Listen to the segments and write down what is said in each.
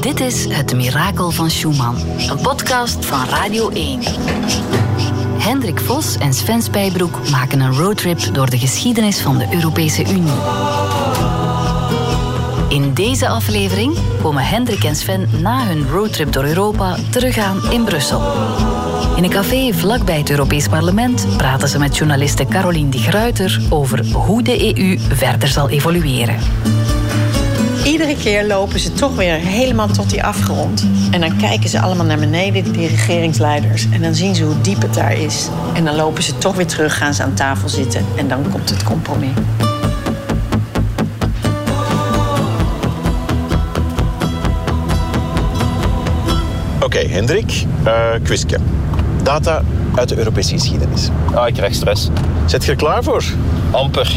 Dit is Het Mirakel van Schumann, een podcast van Radio 1. Hendrik Vos en Sven Spijbroek maken een roadtrip door de geschiedenis van de Europese Unie. In deze aflevering komen Hendrik en Sven na hun roadtrip door Europa terug aan in Brussel. In een café vlakbij het Europees Parlement praten ze met journaliste Caroline de Gruiter over hoe de EU verder zal evolueren. Iedere keer lopen ze toch weer helemaal tot die afgrond. En dan kijken ze allemaal naar beneden, die regeringsleiders. En dan zien ze hoe diep het daar is. En dan lopen ze toch weer terug, gaan ze aan tafel zitten. En dan komt het compromis. Oké, Hendrik, uh, quizje. Data uit de Europese geschiedenis. Ah, ik krijg stress. Zet je er klaar voor? Amper.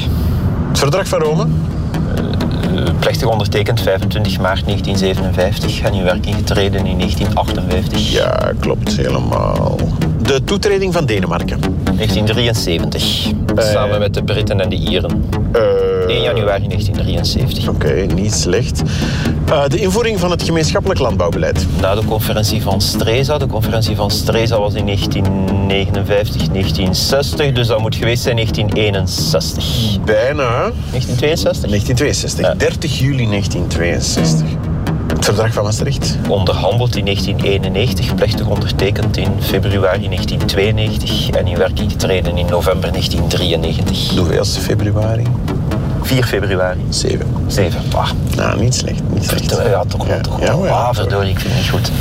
Het verdrag van Rome? Plechtig ondertekend 25 maart 1957 en in werking getreden in 1958. Ja, klopt helemaal. De toetreding van Denemarken? 1973. Uh, samen met de Britten en de Ieren. 1 januari 1973. Oké, okay, niet slecht. Uh, de invoering van het gemeenschappelijk landbouwbeleid. Na de conferentie van Streza. De conferentie van Streza was in 1959, 1960. Dus dat moet geweest zijn 1961. Bijna. 1962? 1962. Ja. 30 juli 1962. Het verdrag van Maastricht? Onderhandeld in 1991, plechtig ondertekend in februari 1992 en in werking getreden in november 1993. Hoeveelste februari? 4 februari. 7. 7. Ah. Nou, niet slecht. Niet slecht. Ja, toch wel. Ja, toch wel. Ja, ja, ah, verdorie, ik vind het niet goed.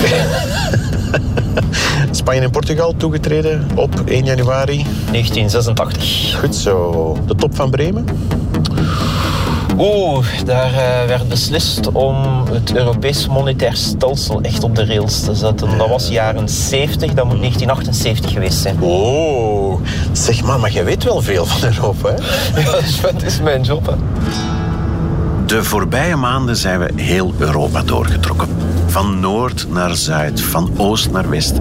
Spanje en Portugal toegetreden op 1 januari 1986. Goed zo. De top van Bremen? Oeh, daar uh, werd beslist om het Europees Monetair Stelsel echt op de rails te zetten. Dat was jaren 70, dat moet 1978 geweest zijn. Oh, zeg maar, maar jij weet wel veel van Europa, hè? Ja, dat is mijn job, hè. De voorbije maanden zijn we heel Europa doorgetrokken. Van noord naar zuid, van oost naar west.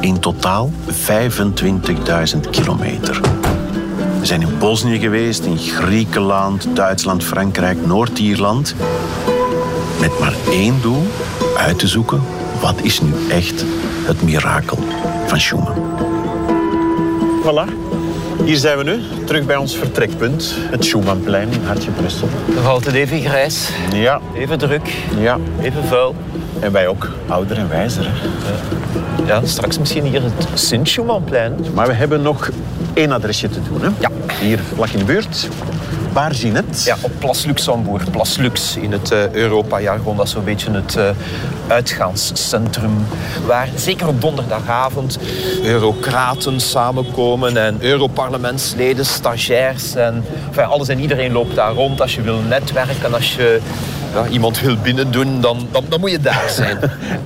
In totaal 25.000 kilometer. We zijn in Bosnië geweest, in Griekenland, Duitsland, Frankrijk, Noord-Ierland. Met maar één doel: uit te zoeken wat is nu echt het mirakel van Schumann. Voilà. Hier zijn we nu, terug bij ons vertrekpunt. Het Schumannplein in Hartje Brussel. Dan valt het even grijs. Ja. Even druk. Ja. Even vuil. En wij ook ouder en wijzer. Hè? Ja, straks misschien hier het Sint-Schumannplein. Maar we hebben nog één adresje te doen. Hè? Ja. Hier vlak in de buurt. Barginet. Ja, op Plas Luxembourg. Plas Lux in het uh, Europa-jargon. Dat is zo'n beetje het uh, uitgaanscentrum. Waar zeker op donderdagavond eurocraten samenkomen. En Europarlementsleden, stagiairs. En enfin, alles en iedereen loopt daar rond. Als je wil netwerken, als je ja, iemand wil binnen doen, dan, dan, dan, moet je daar zijn.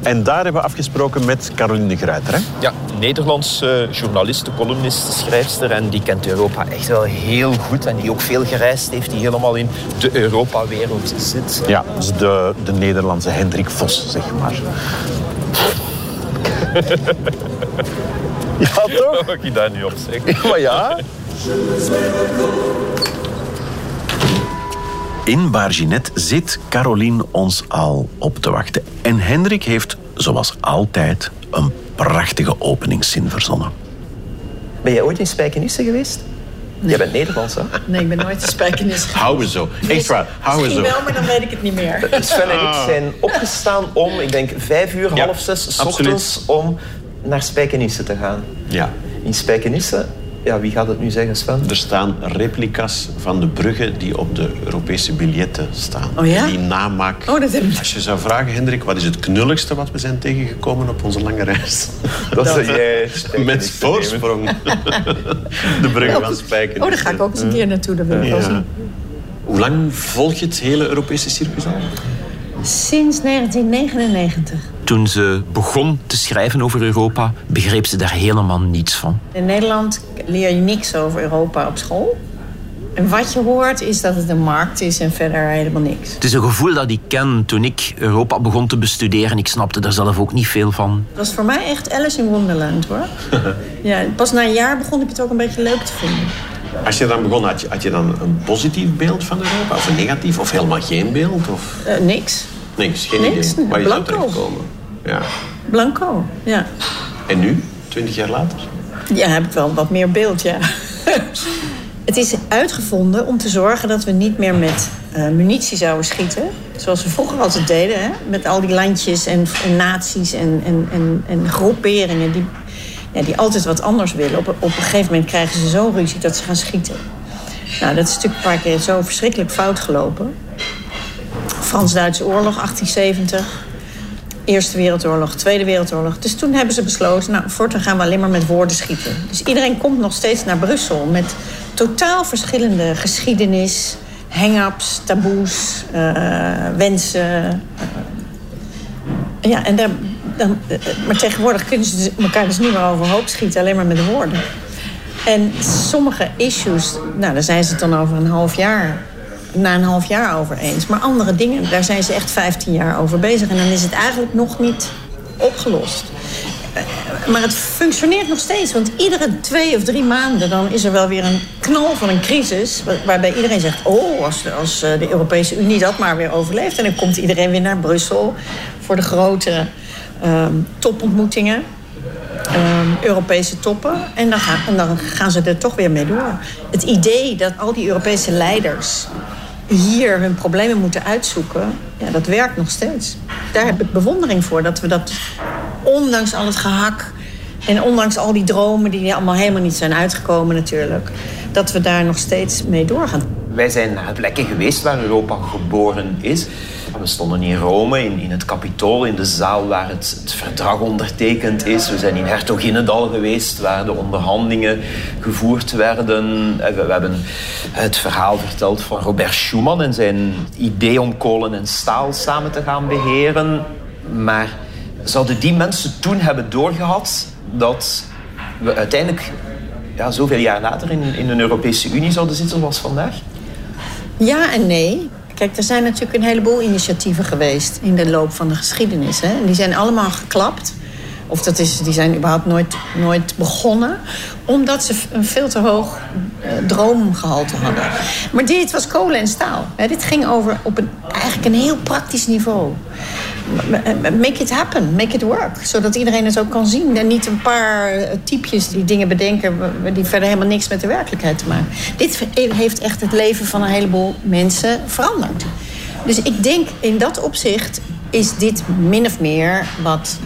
en daar hebben we afgesproken met Caroline de Gruiter, hè? Ja, Nederlandse journaliste, columniste, schrijfster. En die kent Europa echt wel heel goed. En die ook veel gereisd heeft, die helemaal in de Europa-wereld zit. Ja, dus de, de Nederlandse Hendrik Vos, zeg maar. ja, toch? Mag ik daar nu op zeggen? maar ja. In Barginet zit Caroline ons al op te wachten. En Hendrik heeft, zoals altijd, een prachtige openingszin verzonnen. Ben jij ooit in Spijkenisse geweest? Nee. Jij bent Nederlands, hè? Nee, ik ben nooit in Spijkenisse geweest. Houden we zo. Echt waar, houden we zo. Misschien wel, maar dan weet ik het niet meer. Sven en ik zijn opgestaan om, ik denk, vijf uur, ja, half zes, ochtends, om naar Spijkenisse te gaan. Ja. In Spijkenisse ja, wie gaat het nu zeggen, Sven? Er staan replica's van de bruggen die op de Europese biljetten staan. Oh ja? Die namaak. Oh, dat heb Als je zou vragen, Hendrik, wat is het knulligste wat we zijn tegengekomen op onze lange reis? Dat, dat jij Met voorsprong. de bruggen van Spijken. Oh, daar ga ik ook eens een keer naartoe. Dat wil ik wel zien. Hoe lang volg je het hele Europese circus al? Sinds 1999. Toen ze begon te schrijven over Europa, begreep ze daar helemaal niets van. In Nederland leer je niks over Europa op school. En wat je hoort is dat het een markt is en verder helemaal niks. Het is een gevoel dat ik ken toen ik Europa begon te bestuderen. Ik snapte daar zelf ook niet veel van. Dat was voor mij echt Alice in Wonderland hoor. ja, pas na een jaar begon ik het ook een beetje leuk te vinden. Als je dan begon, had je, had je dan een positief beeld van Europa? Of een negatief? Of helemaal geen beeld? Of... Uh, niks. Niks, geen Niks, idee. Waar je zou blanco. terechtkomen. Ja. Blanco, ja. En nu, twintig jaar later? Ja, heb ik wel wat meer beeld, ja. het is uitgevonden om te zorgen dat we niet meer met eh, munitie zouden schieten. Zoals we vroeger altijd deden, hè? met al die landjes en, en naties en, en, en, en groeperingen die, ja, die altijd wat anders willen. Op, op een gegeven moment krijgen ze zo ruzie dat ze gaan schieten. Nou, dat is natuurlijk een paar keer zo verschrikkelijk fout gelopen. Frans-Duitse oorlog, 1870. Eerste Wereldoorlog, Tweede Wereldoorlog. Dus toen hebben ze besloten, nou, voortaan gaan we alleen maar met woorden schieten. Dus iedereen komt nog steeds naar Brussel met totaal verschillende geschiedenis, hang-ups, taboes, eh, wensen. eh. ja, en daar, dan, eh, maar tegenwoordig kunnen ze dus elkaar dus niet meer overhoop schieten, alleen maar met woorden. En sommige issues, nou, daar zijn ze het dan over een half jaar na een half jaar over eens. Maar andere dingen, daar zijn ze echt 15 jaar over bezig. En dan is het eigenlijk nog niet opgelost. Eh, Maar het functioneert nog steeds. Want iedere twee of drie maanden dan is er wel weer een knal van een crisis. wa- Waarbij iedereen zegt: Oh, als, de- als eh, de Europese Unie dat maar weer overleeft. En dan komt iedereen weer naar Brussel voor de grote ehm, topontmoetingen. Ehm, Europese toppen. En dan, gaan, en dan gaan ze er toch weer mee door. Het idee dat al die Europese leiders hier hun problemen moeten uitzoeken, ja, dat werkt nog steeds. Daar heb ik bewondering voor dat we dat, ondanks al het gehak en ondanks al die dromen die allemaal helemaal niet zijn uitgekomen natuurlijk, dat we daar nog steeds mee doorgaan. Wij zijn naar plekken geweest waar Europa geboren is. We stonden in Rome, in, in het Capitool, in de zaal waar het, het verdrag ondertekend is. We zijn in Hertoginnendal geweest, waar de onderhandelingen gevoerd werden. Eh, We, we hebben het verhaal verteld van Robert Schuman en zijn idee om kolen en staal samen te gaan beheren. Maar zouden die mensen toen hebben doorgehad dat we uiteindelijk ja, zoveel jaar later in, in een Europese Unie zouden zitten zoals vandaag? Ja en nee. Kijk, er zijn natuurlijk een heleboel initiatieven geweest in de loop van de geschiedenis. Hè? En die zijn allemaal geklapt. Of dat is, die zijn überhaupt nooit, nooit begonnen. Omdat ze een veel te hoog eh, droomgehalte hadden. Maar dit was kolen en staal. Hè? Dit ging over op een, eigenlijk een heel praktisch niveau. Make it happen, make it work. Zodat iedereen het ook kan zien. En niet een paar typjes die dingen bedenken... die verder helemaal niks met de werkelijkheid te maken. Dit heeft echt het leven van een heleboel mensen veranderd. Dus ik denk in dat opzicht is dit min of meer wat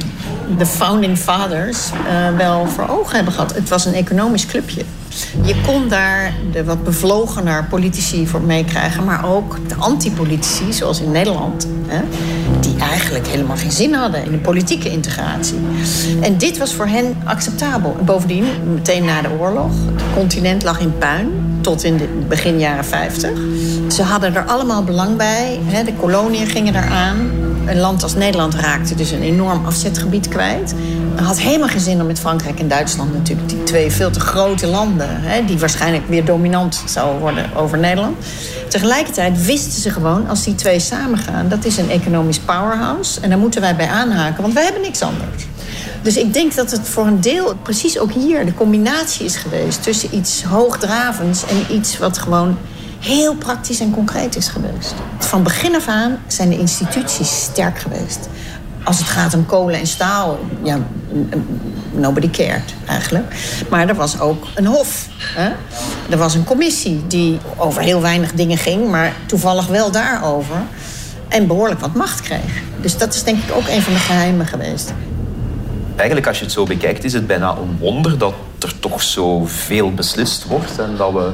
de founding fathers eh, wel voor ogen hebben gehad. Het was een economisch clubje. Je kon daar de wat bevlogener politici voor meekrijgen, maar ook de antipolitici, zoals in Nederland, hè, die eigenlijk helemaal geen zin hadden in de politieke integratie. En dit was voor hen acceptabel. En bovendien, meteen na de oorlog, het continent lag in puin tot in de begin jaren 50. Ze hadden er allemaal belang bij. Hè, de koloniën gingen eraan. Een land als Nederland raakte dus een enorm afzetgebied kwijt. Had helemaal geen zin om met Frankrijk en Duitsland natuurlijk... die twee veel te grote landen... Hè, die waarschijnlijk weer dominant zouden worden over Nederland. Tegelijkertijd wisten ze gewoon, als die twee samengaan... dat is een economisch powerhouse en daar moeten wij bij aanhaken... want wij hebben niks anders. Dus ik denk dat het voor een deel, precies ook hier... de combinatie is geweest tussen iets hoogdravends... en iets wat gewoon heel praktisch en concreet is geweest. Van begin af aan zijn de instituties sterk geweest. Als het gaat om kolen en staal, ja, nobody cared eigenlijk. Maar er was ook een hof. Hè? Er was een commissie die over heel weinig dingen ging... maar toevallig wel daarover. En behoorlijk wat macht kreeg. Dus dat is denk ik ook een van de geheimen geweest. Eigenlijk, als je het zo bekijkt, is het bijna een wonder dat er toch zoveel beslist wordt en dat we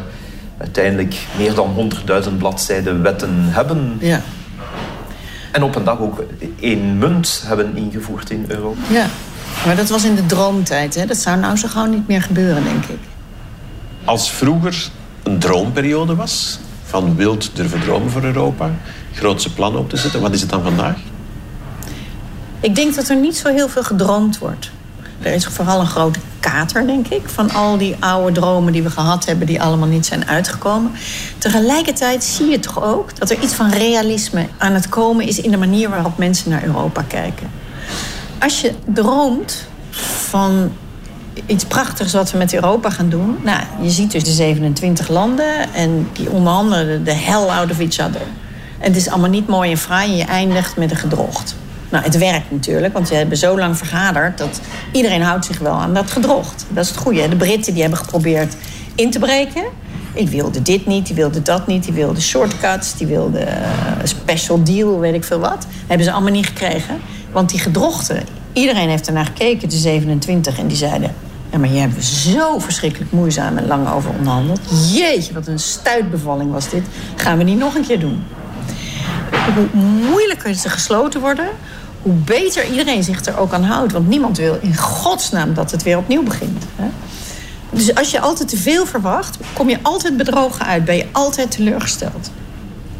uiteindelijk meer dan 100.000 bladzijden wetten hebben. Ja. En op een dag ook één munt hebben ingevoerd in Europa. Ja, maar dat was in de droomtijd. Hè? Dat zou nou zo gauw niet meer gebeuren, denk ik. Als vroeger een droomperiode was, van wild durven dromen voor Europa, grootse plannen op te zetten, wat is het dan vandaag? Ik denk dat er niet zo heel veel gedroomd wordt. Er is vooral een grote kater, denk ik, van al die oude dromen die we gehad hebben, die allemaal niet zijn uitgekomen. Tegelijkertijd zie je toch ook dat er iets van realisme aan het komen is in de manier waarop mensen naar Europa kijken. Als je droomt van iets prachtigs wat we met Europa gaan doen. Nou, je ziet dus de 27 landen en die onderhandelen de hell out of each other. En het is allemaal niet mooi en fraai en je eindigt met een gedrocht. Nou, het werkt natuurlijk, want ze hebben zo lang vergaderd... dat iedereen houdt zich wel aan dat gedrocht. Dat is het goede. De Britten die hebben geprobeerd in te breken. Ik wilde dit niet, die wilde dat niet, die wilde shortcuts... die wilde uh, special deal, weet ik veel wat. hebben ze allemaal niet gekregen. Want die gedrochten, iedereen heeft ernaar gekeken, de 27... en die zeiden, ja, maar hier hebben we zo verschrikkelijk moeizaam en lang over onderhandeld. Jeetje, wat een stuitbevalling was dit. Gaan we niet nog een keer doen. Hoe moeilijker ze gesloten worden, hoe beter iedereen zich er ook aan houdt. Want niemand wil in godsnaam dat het weer opnieuw begint. Hè? Dus als je altijd te veel verwacht, kom je altijd bedrogen uit. Ben je altijd teleurgesteld.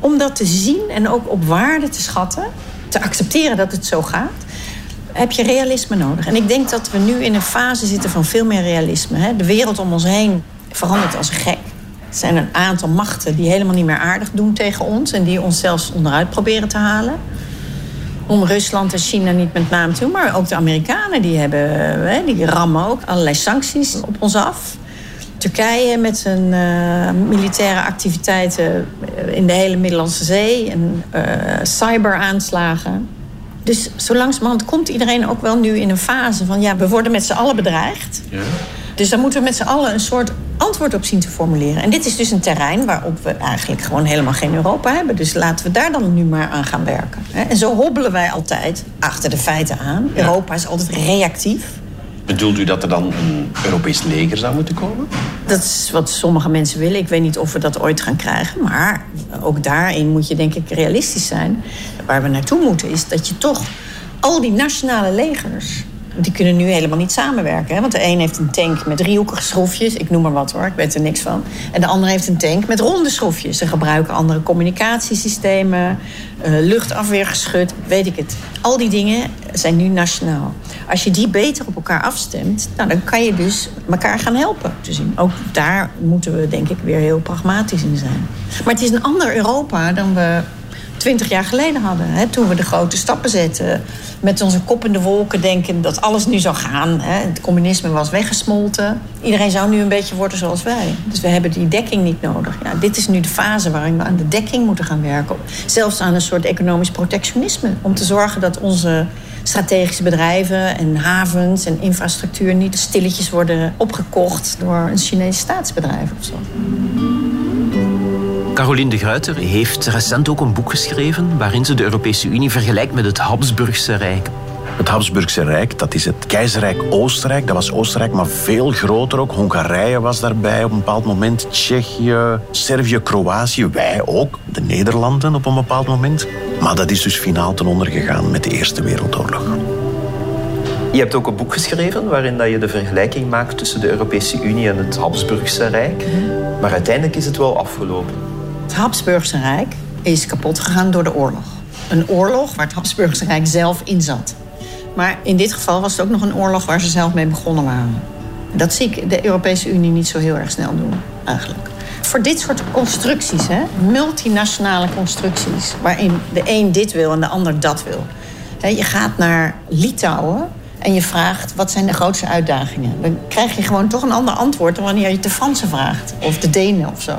Om dat te zien en ook op waarde te schatten, te accepteren dat het zo gaat, heb je realisme nodig. En ik denk dat we nu in een fase zitten van veel meer realisme. Hè? De wereld om ons heen verandert als gek. Er zijn een aantal machten die helemaal niet meer aardig doen tegen ons en die ons zelfs onderuit proberen te halen om Rusland en China niet met naam te doen. Maar ook de Amerikanen die, hebben, die rammen ook allerlei sancties op ons af. Turkije met zijn uh, militaire activiteiten in de hele Middellandse Zee en uh, cyberaanslagen. Dus zo langzamerhand komt iedereen ook wel nu in een fase van ja, we worden met z'n allen bedreigd. Ja. Dus daar moeten we met z'n allen een soort antwoord op zien te formuleren. En dit is dus een terrein waarop we eigenlijk gewoon helemaal geen Europa hebben. Dus laten we daar dan nu maar aan gaan werken. En zo hobbelen wij altijd achter de feiten aan. Europa is altijd reactief. Bedoelt u dat er dan een Europees leger zou moeten komen? Dat is wat sommige mensen willen. Ik weet niet of we dat ooit gaan krijgen. Maar ook daarin moet je denk ik realistisch zijn. Waar we naartoe moeten is dat je toch al die nationale legers die kunnen nu helemaal niet samenwerken. Hè? Want de een heeft een tank met driehoekige schroefjes. Ik noem maar wat hoor, ik weet er niks van. En de ander heeft een tank met ronde schroefjes. Ze gebruiken andere communicatiesystemen, uh, luchtafweergeschut, weet ik het. Al die dingen zijn nu nationaal. Als je die beter op elkaar afstemt, nou, dan kan je dus elkaar gaan helpen zien. Ook daar moeten we denk ik weer heel pragmatisch in zijn. Maar het is een ander Europa dan we twintig jaar geleden hadden. Hè, toen we de grote stappen zetten. Met onze kop in de wolken denken dat alles nu zou gaan. Hè. Het communisme was weggesmolten. Iedereen zou nu een beetje worden zoals wij. Dus we hebben die dekking niet nodig. Ja, dit is nu de fase waarin we aan de dekking moeten gaan werken. Zelfs aan een soort economisch protectionisme. Om te zorgen dat onze strategische bedrijven en havens en infrastructuur niet stilletjes worden opgekocht door een Chinese staatsbedrijf of zo. Caroline de Gruyter heeft recent ook een boek geschreven waarin ze de Europese Unie vergelijkt met het Habsburgse Rijk. Het Habsburgse Rijk, dat is het keizerrijk Oostenrijk. Dat was Oostenrijk, maar veel groter ook. Hongarije was daarbij op een bepaald moment. Tsjechië, Servië, Kroatië. Wij ook, de Nederlanden op een bepaald moment. Maar dat is dus finaal ten onder gegaan met de Eerste Wereldoorlog. Je hebt ook een boek geschreven waarin dat je de vergelijking maakt tussen de Europese Unie en het Habsburgse Rijk. Maar uiteindelijk is het wel afgelopen. Het Habsburgse Rijk is kapot gegaan door de oorlog. Een oorlog waar het Habsburgse Rijk zelf in zat. Maar in dit geval was het ook nog een oorlog waar ze zelf mee begonnen waren. Dat zie ik de Europese Unie niet zo heel erg snel doen, eigenlijk. Voor dit soort constructies, hè, multinationale constructies... waarin de een dit wil en de ander dat wil. je gaat naar Litouwen en je vraagt wat zijn de grootste uitdagingen. Dan krijg je gewoon toch een ander antwoord dan wanneer je de Fransen vraagt. Of de Denen of zo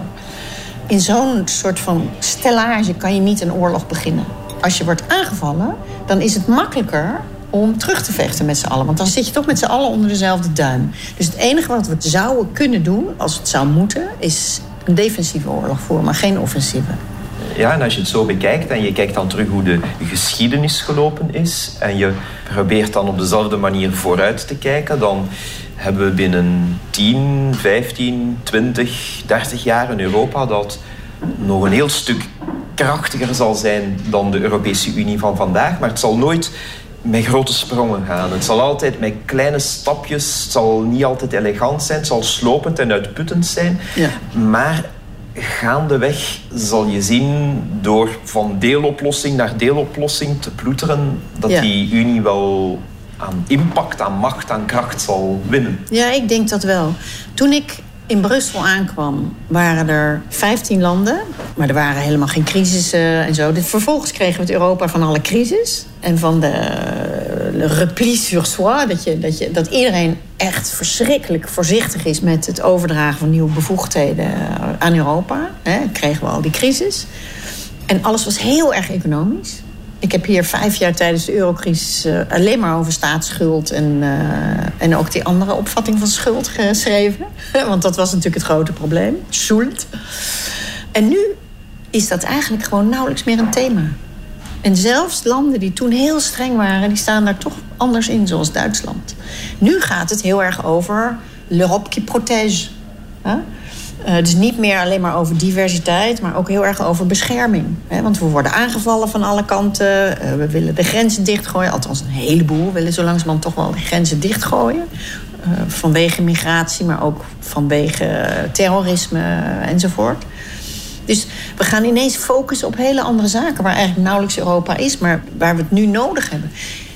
in zo'n soort van stellage kan je niet een oorlog beginnen. Als je wordt aangevallen, dan is het makkelijker om terug te vechten met z'n allen. Want dan zit je toch met z'n allen onder dezelfde duim. Dus het enige wat we zouden kunnen doen, als het zou moeten... is een defensieve oorlog voeren, maar geen offensieve. Ja, en als je het zo bekijkt en je kijkt dan terug hoe de geschiedenis gelopen is... en je probeert dan op dezelfde manier vooruit te kijken... dan hebben we binnen 10, 15, 20, 30 jaar in Europa dat nog een heel stuk krachtiger zal zijn dan de Europese Unie van vandaag. Maar het zal nooit met grote sprongen gaan. Het zal altijd met kleine stapjes, het zal niet altijd elegant zijn, het zal slopend en uitputtend zijn. Ja. Maar gaandeweg zal je zien, door van deeloplossing naar deeloplossing te ploeteren, dat die Unie wel aan impact, aan macht, aan kracht zal winnen. Ja, ik denk dat wel. Toen ik in Brussel aankwam, waren er 15 landen. Maar er waren helemaal geen crisissen en zo. Vervolgens kregen we het Europa van alle crisis. En van de, repli sur soi. Dat, je, dat, dat iedereen echt verschrikkelijk voorzichtig is met het overdragen van nieuwe bevoegdheden aan Europa. Hè, kregen we al die crisis. En alles was heel erg economisch. Ik heb hier vijf jaar tijdens de eurocrisis uh, alleen maar over staatsschuld en, uh, en ook die andere opvatting van schuld geschreven. Want dat was natuurlijk het grote probleem. Schuld. En nu is dat eigenlijk gewoon nauwelijks meer een thema. En zelfs landen die toen heel streng waren, die staan daar toch anders in, zoals Duitsland. Nu gaat het heel erg over l'Europe qui protège. Uh, dus niet meer alleen maar over diversiteit, maar ook heel erg over bescherming. Hè? Want we worden aangevallen van alle kanten. Uh, we willen de grenzen dichtgooien. Althans, een heleboel willen zo langzamerhand toch wel de grenzen dichtgooien. Uh, vanwege migratie, maar ook vanwege terrorisme enzovoort. Dus we gaan ineens focussen op hele andere zaken... waar eigenlijk nauwelijks Europa is, maar waar we het nu nodig hebben.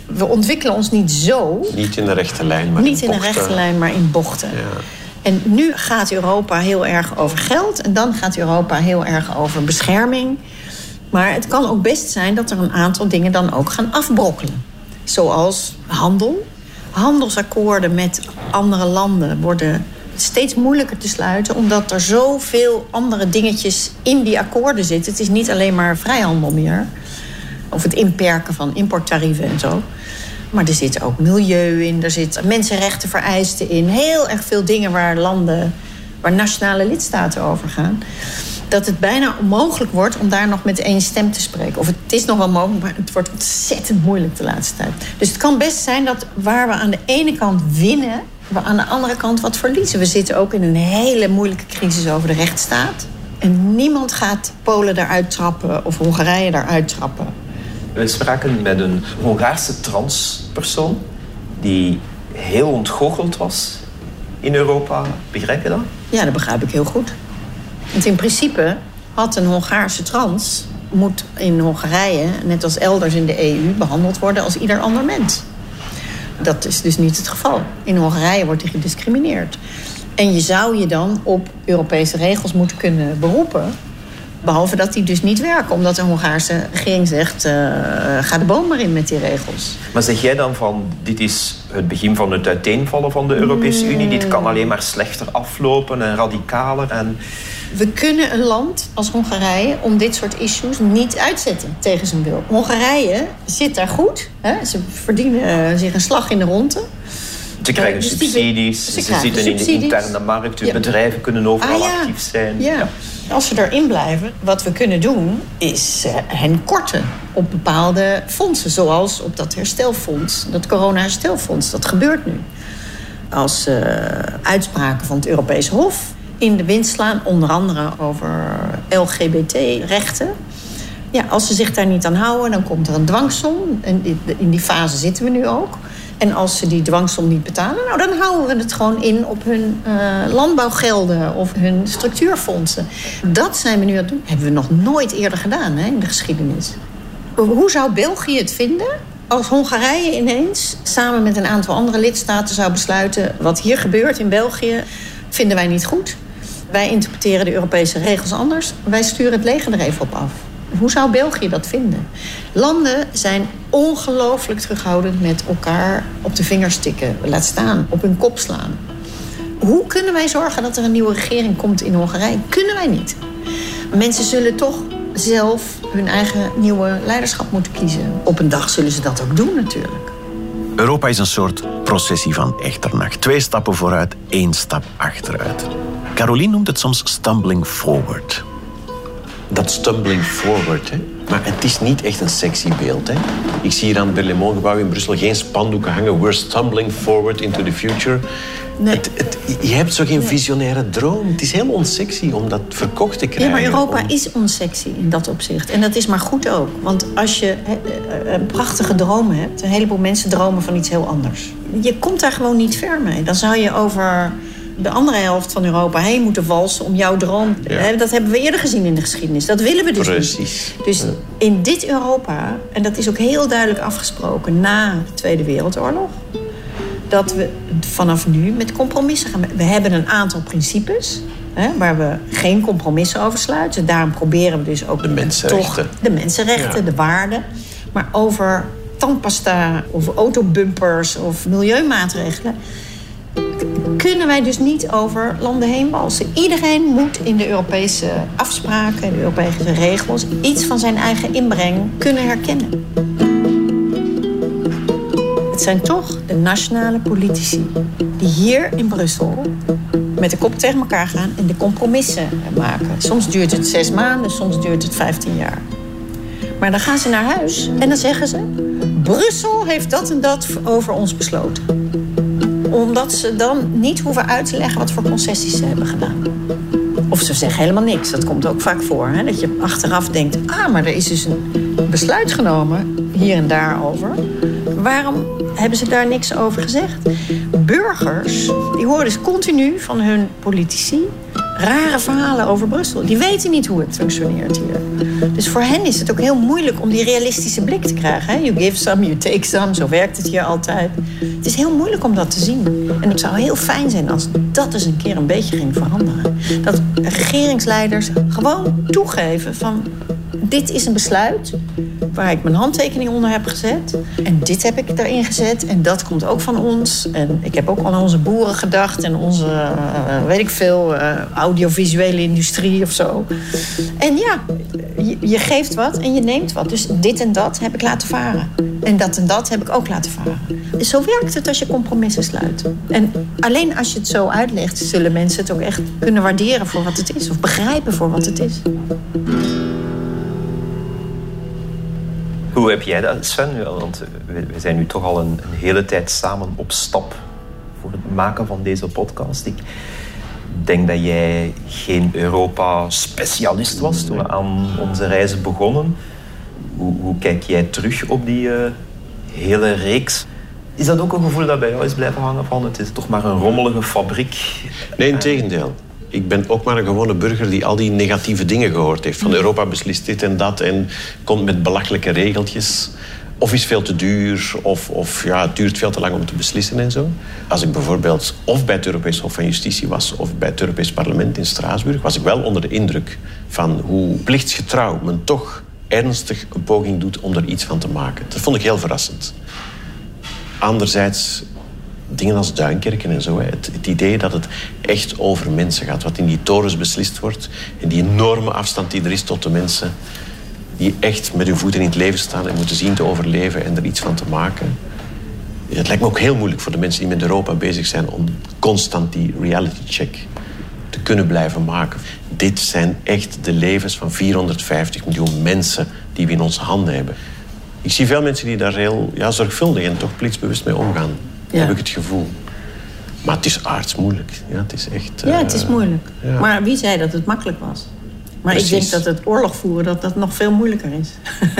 We ontwikkelen ons niet zo... Niet in de rechte lijn, maar Niet in, in de rechte lijn, maar in bochten. Ja. En nu gaat Europa heel erg over geld. En dan gaat Europa heel erg over bescherming. Maar het kan ook best zijn dat er een aantal dingen dan ook gaan afbrokkelen. Zoals handel. Handelsakkoorden met andere landen worden steeds moeilijker te sluiten... omdat er zoveel andere dingetjes in die akkoorden zitten. Het is niet alleen maar vrijhandel meer. Of het inperken van importtarieven en zo. Maar er zit ook milieu in, er zit mensenrechten vereisten in. Heel erg veel dingen waar landen, waar nationale lidstaten over gaan. Dat het bijna onmogelijk wordt om daar nog met één stem te spreken. Of het is nog wel mogelijk, maar het wordt ontzettend moeilijk de laatste tijd. Dus het kan best zijn dat waar we aan de ene kant winnen, we aan de andere kant wat verliezen. We zitten ook in een hele moeilijke crisis over de rechtsstaat. En niemand gaat Polen daaruit trappen of Hongarije daaruit trappen. We spraken met een Hongaarse transpersoon die heel ontgoocheld was in Europa. Begrijp je dat? Ja, dat begrijp ik heel goed. Want in principe had een Hongaarse trans... moet in Hongarije, net als elders in de EU... behandeld worden als ieder ander mens. Dat is dus niet het geval. In Hongarije wordt hij gediscrimineerd. En je zou je dan op Europese regels moeten kunnen beroepen... Behalve dat die dus niet werken, omdat de Hongaarse regering zegt... Uh, ga de boom maar in met die regels. Maar zeg jij dan van, dit is het begin van het uiteenvallen van de Europese Unie... dit kan alleen maar slechter aflopen en radicaler en... We kunnen een land als Hongarije om dit soort issues niet uitzetten tegen zijn wil. Hongarije zit daar goed. Hè? Ze verdienen uh, zich een slag in de ronde. Ze krijgen dus subsidies, ze, ze zitten subsidies. in de interne markt, ja. bedrijven kunnen overal ah, ja. actief zijn. Ja. Als ze erin blijven, wat we kunnen doen, is uh, hen korten op bepaalde fondsen. Zoals op dat herstelfonds, dat corona-herstelfonds. Dat gebeurt nu. Als uh, uitspraken van het Europese Hof in de wind slaan, onder andere over LGBT-rechten. Ja, als ze zich daar niet aan houden, dan komt er een dwangsom. En in die fase zitten we nu ook. En als ze die dwangsom niet betalen, nou, dan houden we het gewoon in op hun uh, landbouwgelden of hun structuurfondsen. Dat zijn we nu aan het doen. Hebben we nog nooit eerder gedaan hè, in de geschiedenis. Hoe zou België het vinden als Hongarije ineens samen met een aantal andere lidstaten zou besluiten: wat hier gebeurt in België, vinden wij niet goed. Wij interpreteren de Europese regels anders. Wij sturen het leger er even op af. Hoe zou België dat vinden? Landen zijn ongelooflijk terughoudend met elkaar op de vingers tikken. Laat staan, op hun kop slaan. Hoe kunnen wij zorgen dat er een nieuwe regering komt in Hongarije? Kunnen wij niet. Mensen zullen toch zelf hun eigen nieuwe leiderschap moeten kiezen. Op een dag zullen ze dat ook doen natuurlijk. Europa is een soort processie van echternacht. Twee stappen vooruit, één stap achteruit. Caroline noemt het soms stumbling forward dat stumbling forward. Hè. Maar het is niet echt een sexy beeld. Hè. Ik zie hier aan het Berlaymont-gebouw in Brussel geen spandoeken hangen. We're stumbling forward into the future. Nee. Het, het, je hebt zo geen visionaire droom. Het is heel onsexy om dat verkocht te krijgen. Ja, maar Europa om... is onsexy in dat opzicht. En dat is maar goed ook. Want als je een prachtige droom hebt... een heleboel mensen dromen van iets heel anders. Je komt daar gewoon niet ver mee. Dan zou je over de andere helft van Europa heen moeten walsen om jouw droom. Ja. Dat hebben we eerder gezien in de geschiedenis. Dat willen we dus Precies. niet. Dus in dit Europa, en dat is ook heel duidelijk afgesproken na de Tweede Wereldoorlog, dat we vanaf nu met compromissen gaan. We hebben een aantal principes. Hè, waar we geen compromissen over sluiten. Daarom proberen we dus ook de mensenrechten, toch, de, mensenrechten ja. de waarden. Maar over tandpasta of autobumpers of milieumaatregelen kunnen wij dus niet over landen heen walsen. Iedereen moet in de Europese afspraken, de Europese regels, iets van zijn eigen inbreng kunnen herkennen. Het zijn toch de nationale politici die hier in Brussel met de kop tegen elkaar gaan en de compromissen maken. Soms duurt het zes maanden, soms duurt het vijftien jaar. Maar dan gaan ze naar huis en dan zeggen ze: Brussel heeft dat en dat over ons besloten. Omdat ze dan niet hoeven uit te leggen wat voor concessies ze hebben gedaan. Of ze zeggen helemaal niks. Dat komt ook vaak voor. Hè? Dat je achteraf denkt: ah, maar er is dus een besluit genomen hier en daar over. Waarom hebben ze daar niks over gezegd? Burgers, die horen dus continu van hun politici rare verhalen over Brussel. Die weten niet hoe het functioneert hier. Dus voor hen is het ook heel moeilijk om die realistische blik te krijgen. Hè? You give some, you take some. Zo werkt het hier altijd. Het is heel moeilijk om dat te zien. En het zou heel fijn zijn als dat eens een keer een beetje ging veranderen. Dat regeringsleiders gewoon toegeven van... dit is een besluit waar ik mijn handtekening onder heb gezet. En dit heb ik erin gezet. En dat komt ook van ons. En ik heb ook aan onze boeren gedacht. En onze, uh, weet ik veel, uh, audiovisuele industrie of zo. En ja, je, je, geeft wat en je neemt wat. Dus dit en dat heb ik laten varen. En dat en dat heb ik ook laten varen. Zo werkt het als je compromissen sluit. En alleen als je het zo uitlegt... zullen mensen het ook echt kunnen waarderen voor wat het is. Of begrijpen voor wat het is. Hoe heb jij dat, Sven? Want we zijn nu toch al een, hele tijd samen op stap voor het maken van deze podcast. Ik denk dat jij geen Europa-specialist was toen we aan onze reizen begonnen. Hoe, hoe kijk jij terug op die uh, hele reeks? Is dat ook een gevoel dat bij jou is blijven hangen van het is toch maar een rommelige fabriek? Nee, in tegendeel ik ben ook maar een gewone burger die al die negatieve dingen gehoord heeft. Van Europa beslist dit en dat en komt met belachelijke regeltjes. Of is veel te duur, of, of ja, het duurt veel te lang om te beslissen en zo. Als ik bijvoorbeeld of bij het Europees Hof van Justitie was... of bij het Europees Parlement in Straatsburg... was ik wel onder de indruk van hoe plichtsgetrouw men toch ernstig een poging doet om er iets van te maken. Dat vond ik heel verrassend. Anderzijds dingen als Duinkerken en zo. Het, het, idee dat het echt over mensen gaat. Wat in die torens beslist wordt. En die enorme afstand die er is tot de mensen. Die echt met hun voeten in het leven staan en moeten zien te overleven en er iets van te maken. Het lijkt me ook heel moeilijk voor de mensen die met Europa bezig zijn om constant die reality check te kunnen blijven maken. Dit zijn echt de levens van 450 miljoen mensen die we in onze handen hebben. Ik zie veel mensen die daar heel ja, zorgvuldig en toch plichtsbewust mee omgaan ja. heb ik het gevoel. Maar het is aardsmoeilijk. Ja, het is echt... Ja, het is eh, moeilijk. Ja. Maar wie zei dat het makkelijk was? Maar Precies. ik denk dat het oorlog voeren dat dat nog veel moeilijker is.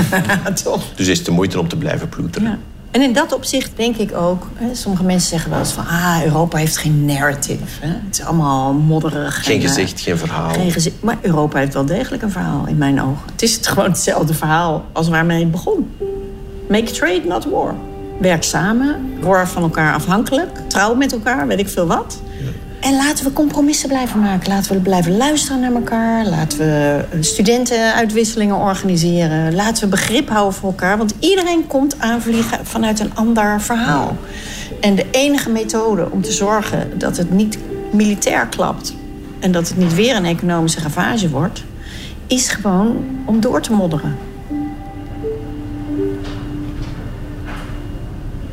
Toch? Dus is het de moeite om te blijven ploeteren. Ja. En in dat opzicht denk ik ook... Hè, sommige mensen zeggen wel eens van... ah, Europa heeft geen narrative. Hè? Het is allemaal modderig. Geen gezicht, geen verhaal. Geen gezicht, maar Europa heeft wel degelijk een verhaal in mijn ogen. Het is gewoon hetzelfde verhaal als waarmee het begon. Make trade, not war werk samen, word van elkaar afhankelijk, trouw met elkaar, weet ik veel wat. En laten we compromissen blijven maken. Laten we blijven luisteren naar elkaar. Laten we studentenuitwisselingen organiseren. Laten we begrip houden voor elkaar. Want iedereen komt aanvliegen vanuit een ander verhaal. En de enige methode om te zorgen dat het niet militair klapt... en dat het niet weer een economische ravage wordt... is gewoon om door te modderen.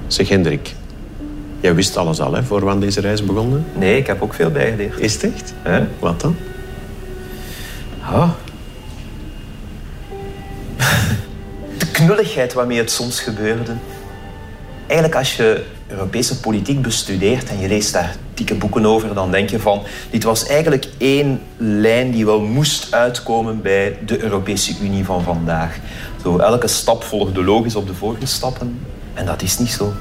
Zeg Hendrik, jij wist alles al hè, voor we aan deze reis begonnen? Nee, ik heb ook veel bijgeleerd. Is het echt? Wat dan? Oh. De knulligheid waarmee het soms gebeurde. Eigenlijk als je Europese politiek bestudeert en je leest daar dikke boeken over, dan denk je van, dit was eigenlijk één lijn die wel moest uitkomen bij de Europese Unie van vandaag. Zo, elke stap volgde logisch op de vorige stappen. En dat is niet zo.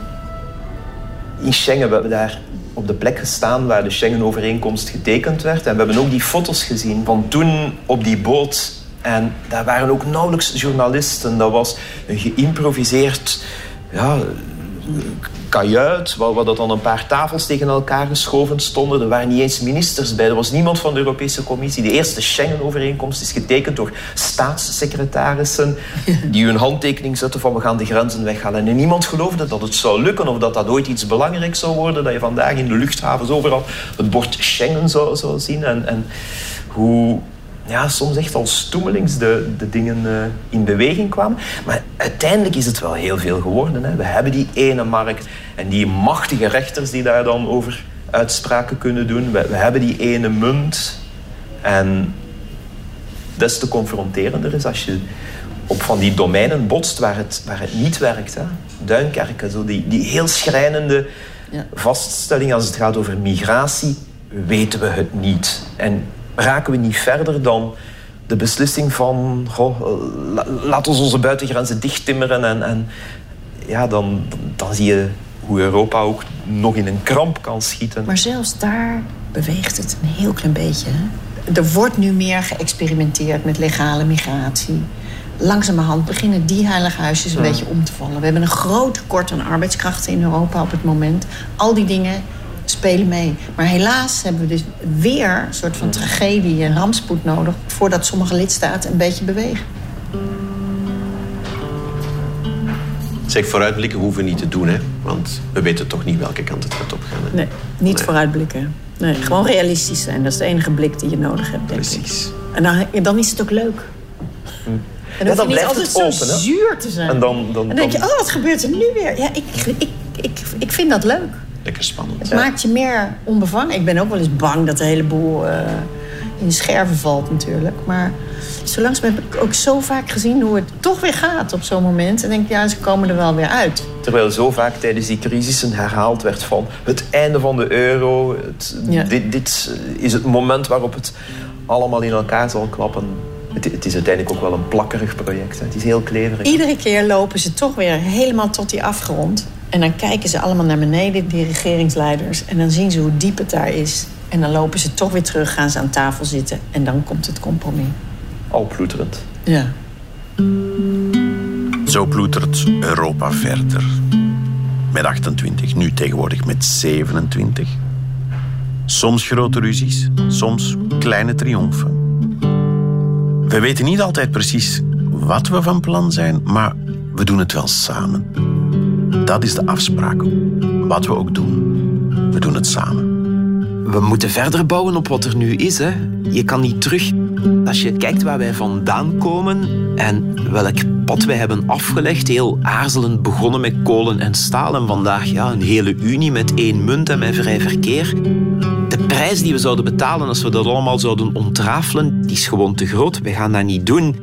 In Schengen, we hebben daar op de plek gestaan waar de Schengen-overeenkomst getekend werd. En we hebben ook die foto's gezien van toen op die boot. En daar waren ook nauwelijks journalisten. Dat was een geïmproviseerd ja, kajuit, waar, waar dat dan een paar tafels tegen elkaar geschoven stonden. Er waren niet eens ministers bij. Er was niemand van de Europese Commissie. De eerste Schengen-overeenkomst is getekend door staatssecretarissen die hun handtekening zetten van we gaan de grenzen weghalen. En niemand geloofde dat het zou lukken of dat dat ooit iets belangrijks zou worden. Dat je vandaag in de luchthavens overal het bord Schengen zou, zou zien. En, en hoe ja, soms echt als stoemelings de, de dingen uh, in beweging kwamen. Maar uiteindelijk is het wel heel veel geworden. Hè. We hebben die ene markt en die machtige rechters die daar dan over uitspraken kunnen doen. We, we hebben die ene munt. En des te confronterender is als je op van die domeinen botst waar het, waar het niet werkt. Hè. Duinkerken, zo die, die heel schrijnende ja. vaststelling als het gaat over migratie, weten we het niet. En raken we niet verder dan de beslissing van... Goh, laat ons onze buitengrenzen dichttimmeren. En, en ja, dan, dan zie je hoe Europa ook nog in een kramp kan schieten. Maar zelfs daar beweegt het een heel klein beetje. Er wordt nu meer geëxperimenteerd met legale migratie. Langzamerhand beginnen die heilige huisjes een beetje om te vallen. We hebben een groot tekort aan arbeidskrachten in Europa op het moment. Al die dingen spelen mee. Maar helaas hebben we dus weer een soort van tragedie en rampspoed nodig... voordat sommige lidstaten een beetje bewegen. Zeg, vooruitblikken hoeven we niet te doen, hè? Want we weten toch niet welke kant het gaat opgaan. Hè? Nee, niet vooruitblikken. Nee, gewoon realistisch zijn. Dat is de enige blik die je nodig hebt, denk Precies. En dan, dan is het ook leuk. Hm. En dan, ja, dan niet altijd het open, zo zuur te zijn. En dan, dan, dan denk je, oh, wat gebeurt er nu weer? Ja, ik, ik, ik, ik vind dat leuk lekker spannend. Het maakt je meer onbevangen. Ik ben ook wel eens bang dat de hele boel uh, in scherven valt natuurlijk. Maar zo langzaam heb ik ook zo vaak gezien hoe het toch weer gaat op zo'n moment. En denk ik, ja, ze komen er wel weer uit. Terwijl zo vaak tijdens die crisissen herhaald werd van het einde van de euro. Het, dit, dit is het moment waarop het allemaal in elkaar zal klappen. Het, het, is uiteindelijk ook wel een plakkerig project. Het is heel kleverig. Iedere keer lopen ze toch weer helemaal tot die afgrond. En dan kijken ze allemaal naar beneden, die regeringsleiders. En dan zien ze hoe diep het daar is. En dan lopen ze toch weer terug, gaan ze aan tafel zitten. En dan komt het compromis. Al ploeterend. Ja. Zo ploetert Europa verder. Met 28, nu tegenwoordig met 27. Soms grote ruzies, soms kleine triomfen. We weten niet altijd precies wat we van plan zijn, maar we doen het wel samen. Dat is de afspraak. Wat we ook doen, we doen het samen. We moeten verder bouwen op wat er nu is. Hè. Je kan niet terug. Als je kijkt waar wij vandaan komen en welk pad wij hebben afgelegd, heel aarzelend begonnen met kolen en staal en vandaag ja, een hele unie met één munt en met vrij verkeer. De prijs die we zouden betalen als we dat allemaal zouden ontrafelen, die is gewoon te groot. We gaan dat niet doen.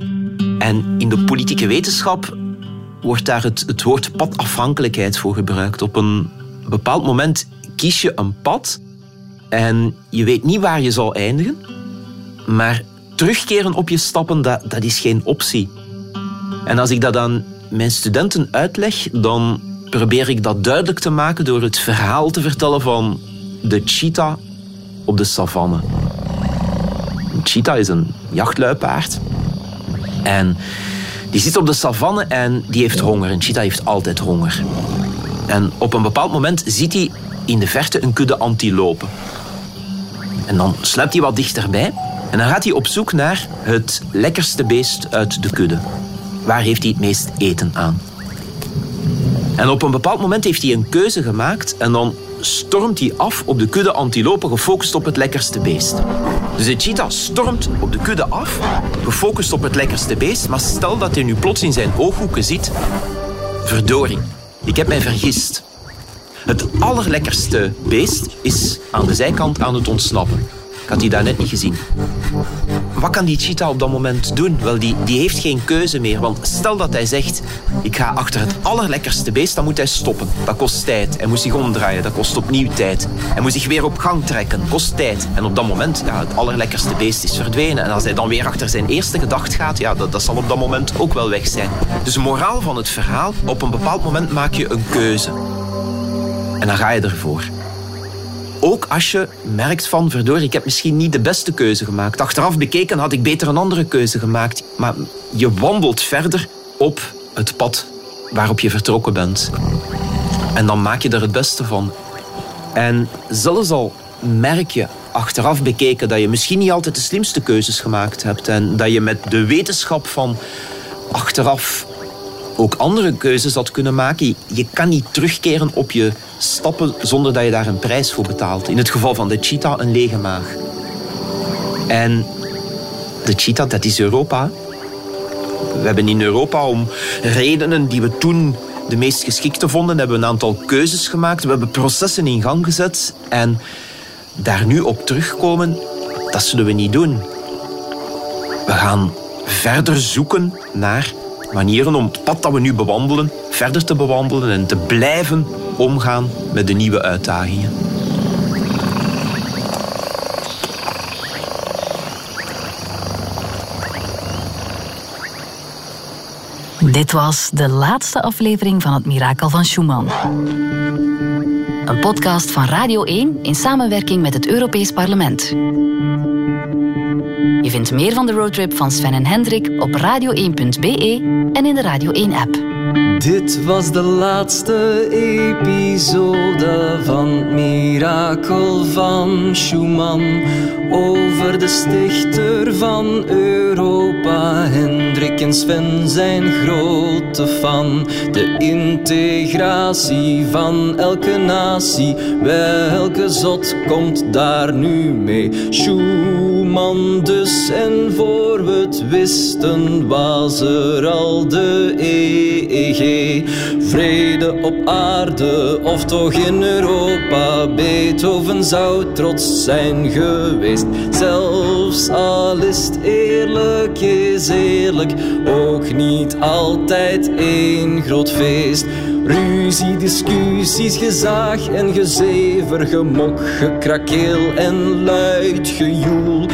En in de politieke wetenschap wordt daar het, het woord padafhankelijkheid voor gebruikt. Op een bepaald moment kies je een pad en je weet niet waar je zal eindigen, maar terugkeren op je stappen, dat, dat is geen optie. En als ik dat aan mijn studenten uitleg, dan probeer ik dat duidelijk te maken door het verhaal te vertellen van de cheetah op de savanne. Een cheetah is een jachtluipaard. En die zit op de savanne en die heeft honger. Een cheetah heeft altijd honger. En op een bepaald moment ziet hij in de verte een kudde antilopen. En dan sluipt hij wat dichterbij en dan gaat hij op zoek naar het lekkerste beest uit de kudde. Waar heeft hij het meest eten aan? En op een bepaald moment heeft hij een keuze gemaakt en dan stormt hij af op de kudde antilopen gefocust op het lekkerste beest. De cheetah stormt op de kudde af, gefocust op het lekkerste beest, maar stel dat hij nu plots in zijn ooghoeken ziet... Verdorie, ik heb mij vergist. Het allerlekkerste beest is aan de zijkant aan het ontsnappen. Ik had die daar net niet gezien. Wat kan die cheetah op dat moment doen? Wel, die, die heeft geen keuze meer. Want stel dat hij zegt, ik ga achter het allerlekkerste beest, dan moet hij stoppen. Dat kost tijd. Hij moet zich omdraaien, dat kost opnieuw tijd. Hij moet zich weer op gang trekken, kost tijd. En op dat moment, ja, het allerlekkerste beest is verdwenen. En als hij dan weer achter zijn eerste gedacht gaat, ja, dat, dat zal op dat moment ook wel weg zijn. Dus de moraal van het verhaal, op een bepaald moment maak je een keuze. En dan ga je ervoor. Ook als je merkt van, verdorie, ik heb misschien niet de beste keuze gemaakt. Achteraf bekeken had ik beter een andere keuze gemaakt. Maar je wandelt verder op het pad waarop je vertrokken bent. En dan maak je er het beste van. En zelfs al merk je achteraf bekeken dat je misschien niet altijd de slimste keuzes gemaakt hebt en dat je met de wetenschap van achteraf ook andere keuzes had kunnen maken. Je kan niet terugkeren op je stappen zonder dat je daar een prijs voor betaalt. In het geval van de cheetah een lege maag. En de cheetah, dat is Europa. We hebben in Europa om redenen die we toen de meest geschikte vonden, hebben we een aantal keuzes gemaakt. We hebben processen in gang gezet. En daar nu op terugkomen, dat zullen we niet doen. We gaan verder zoeken naar manieren om het pad dat we nu bewandelen verder te bewandelen en te blijven omgaan met de nieuwe uitdagingen. Dit was de laatste aflevering van het Mirakel van Schumann. Een podcast van Radio 1 in samenwerking met het Europees Parlement. Vindt meer van de roadtrip van Sven en Hendrik op radio1.be en in de Radio 1-app. Dit was de laatste episode van het Mirakel van Schumann. Over de stichter van Europa, Hendrik en Sven zijn grote fan. De integratie van elke natie, welke zot komt daar nu mee? Schumann dus, en voor we het wisten, was er al de EEG. Vrede op aarde of toch in Europa. Beethoven zou trots zijn geweest. Zelfs al is het eerlijk, is eerlijk. Ook niet altijd één groot feest. Ruzie, discussies, gezaag en gezever, gemok, gekrakeel en luid gejoel.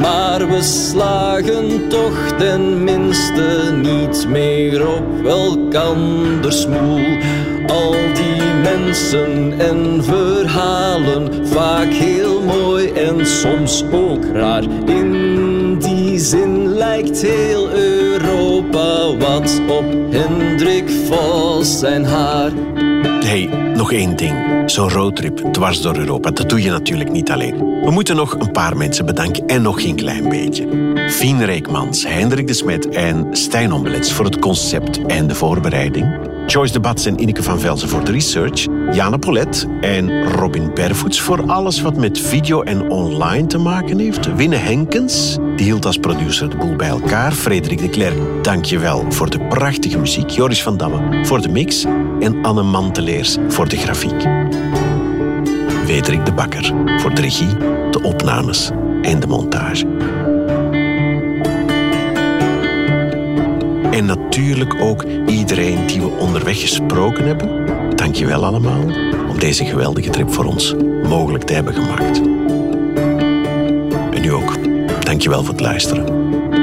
Maar we slagen toch ten minste niet meer op elkanders smoel. Al die mensen en verhalen, vaak heel mooi en soms ook raar. In die zin lijkt heel Europa wat op Hendrik Vos zijn haar. Hey, nog één ding. Zo'n roadtrip dwars door Europa, dat doe je natuurlijk niet alleen. We moeten nog een paar mensen bedanken en nog geen klein beetje. Fien Reekmans, Hendrik de Smet en Stijn Ombelets voor het concept en de voorbereiding. Joyce de Bats en Ineke van Velzen voor de research. Jana Polet en Robin Bervoets voor alles wat met video en online te maken heeft. Winne Henkens, die hield als producer de boel bij elkaar. Frederik de Klerk, dankjewel voor de prachtige muziek. Joris van Damme voor de mix. En Anne Manteleers voor de grafiek. Wederik de Bakker voor de regie, de opnames en de montage. En natuurlijk ook iedereen die we onderweg gesproken hebben. Dank je wel allemaal om deze geweldige trip voor ons mogelijk te hebben gemaakt. En nu ook, dank je wel voor het luisteren.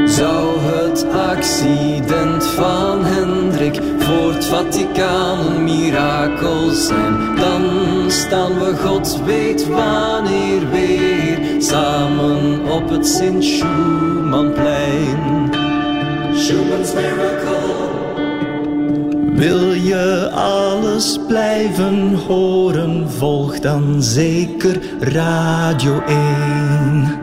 Zou het accident van Hendrik voor het Vaticaan een mirakel zijn, dan staan we God weet wanneer weer samen op het Sint-Schumannplein. Schumann's Miracle. Wil je alles blijven horen, volg dan zeker Radio 1.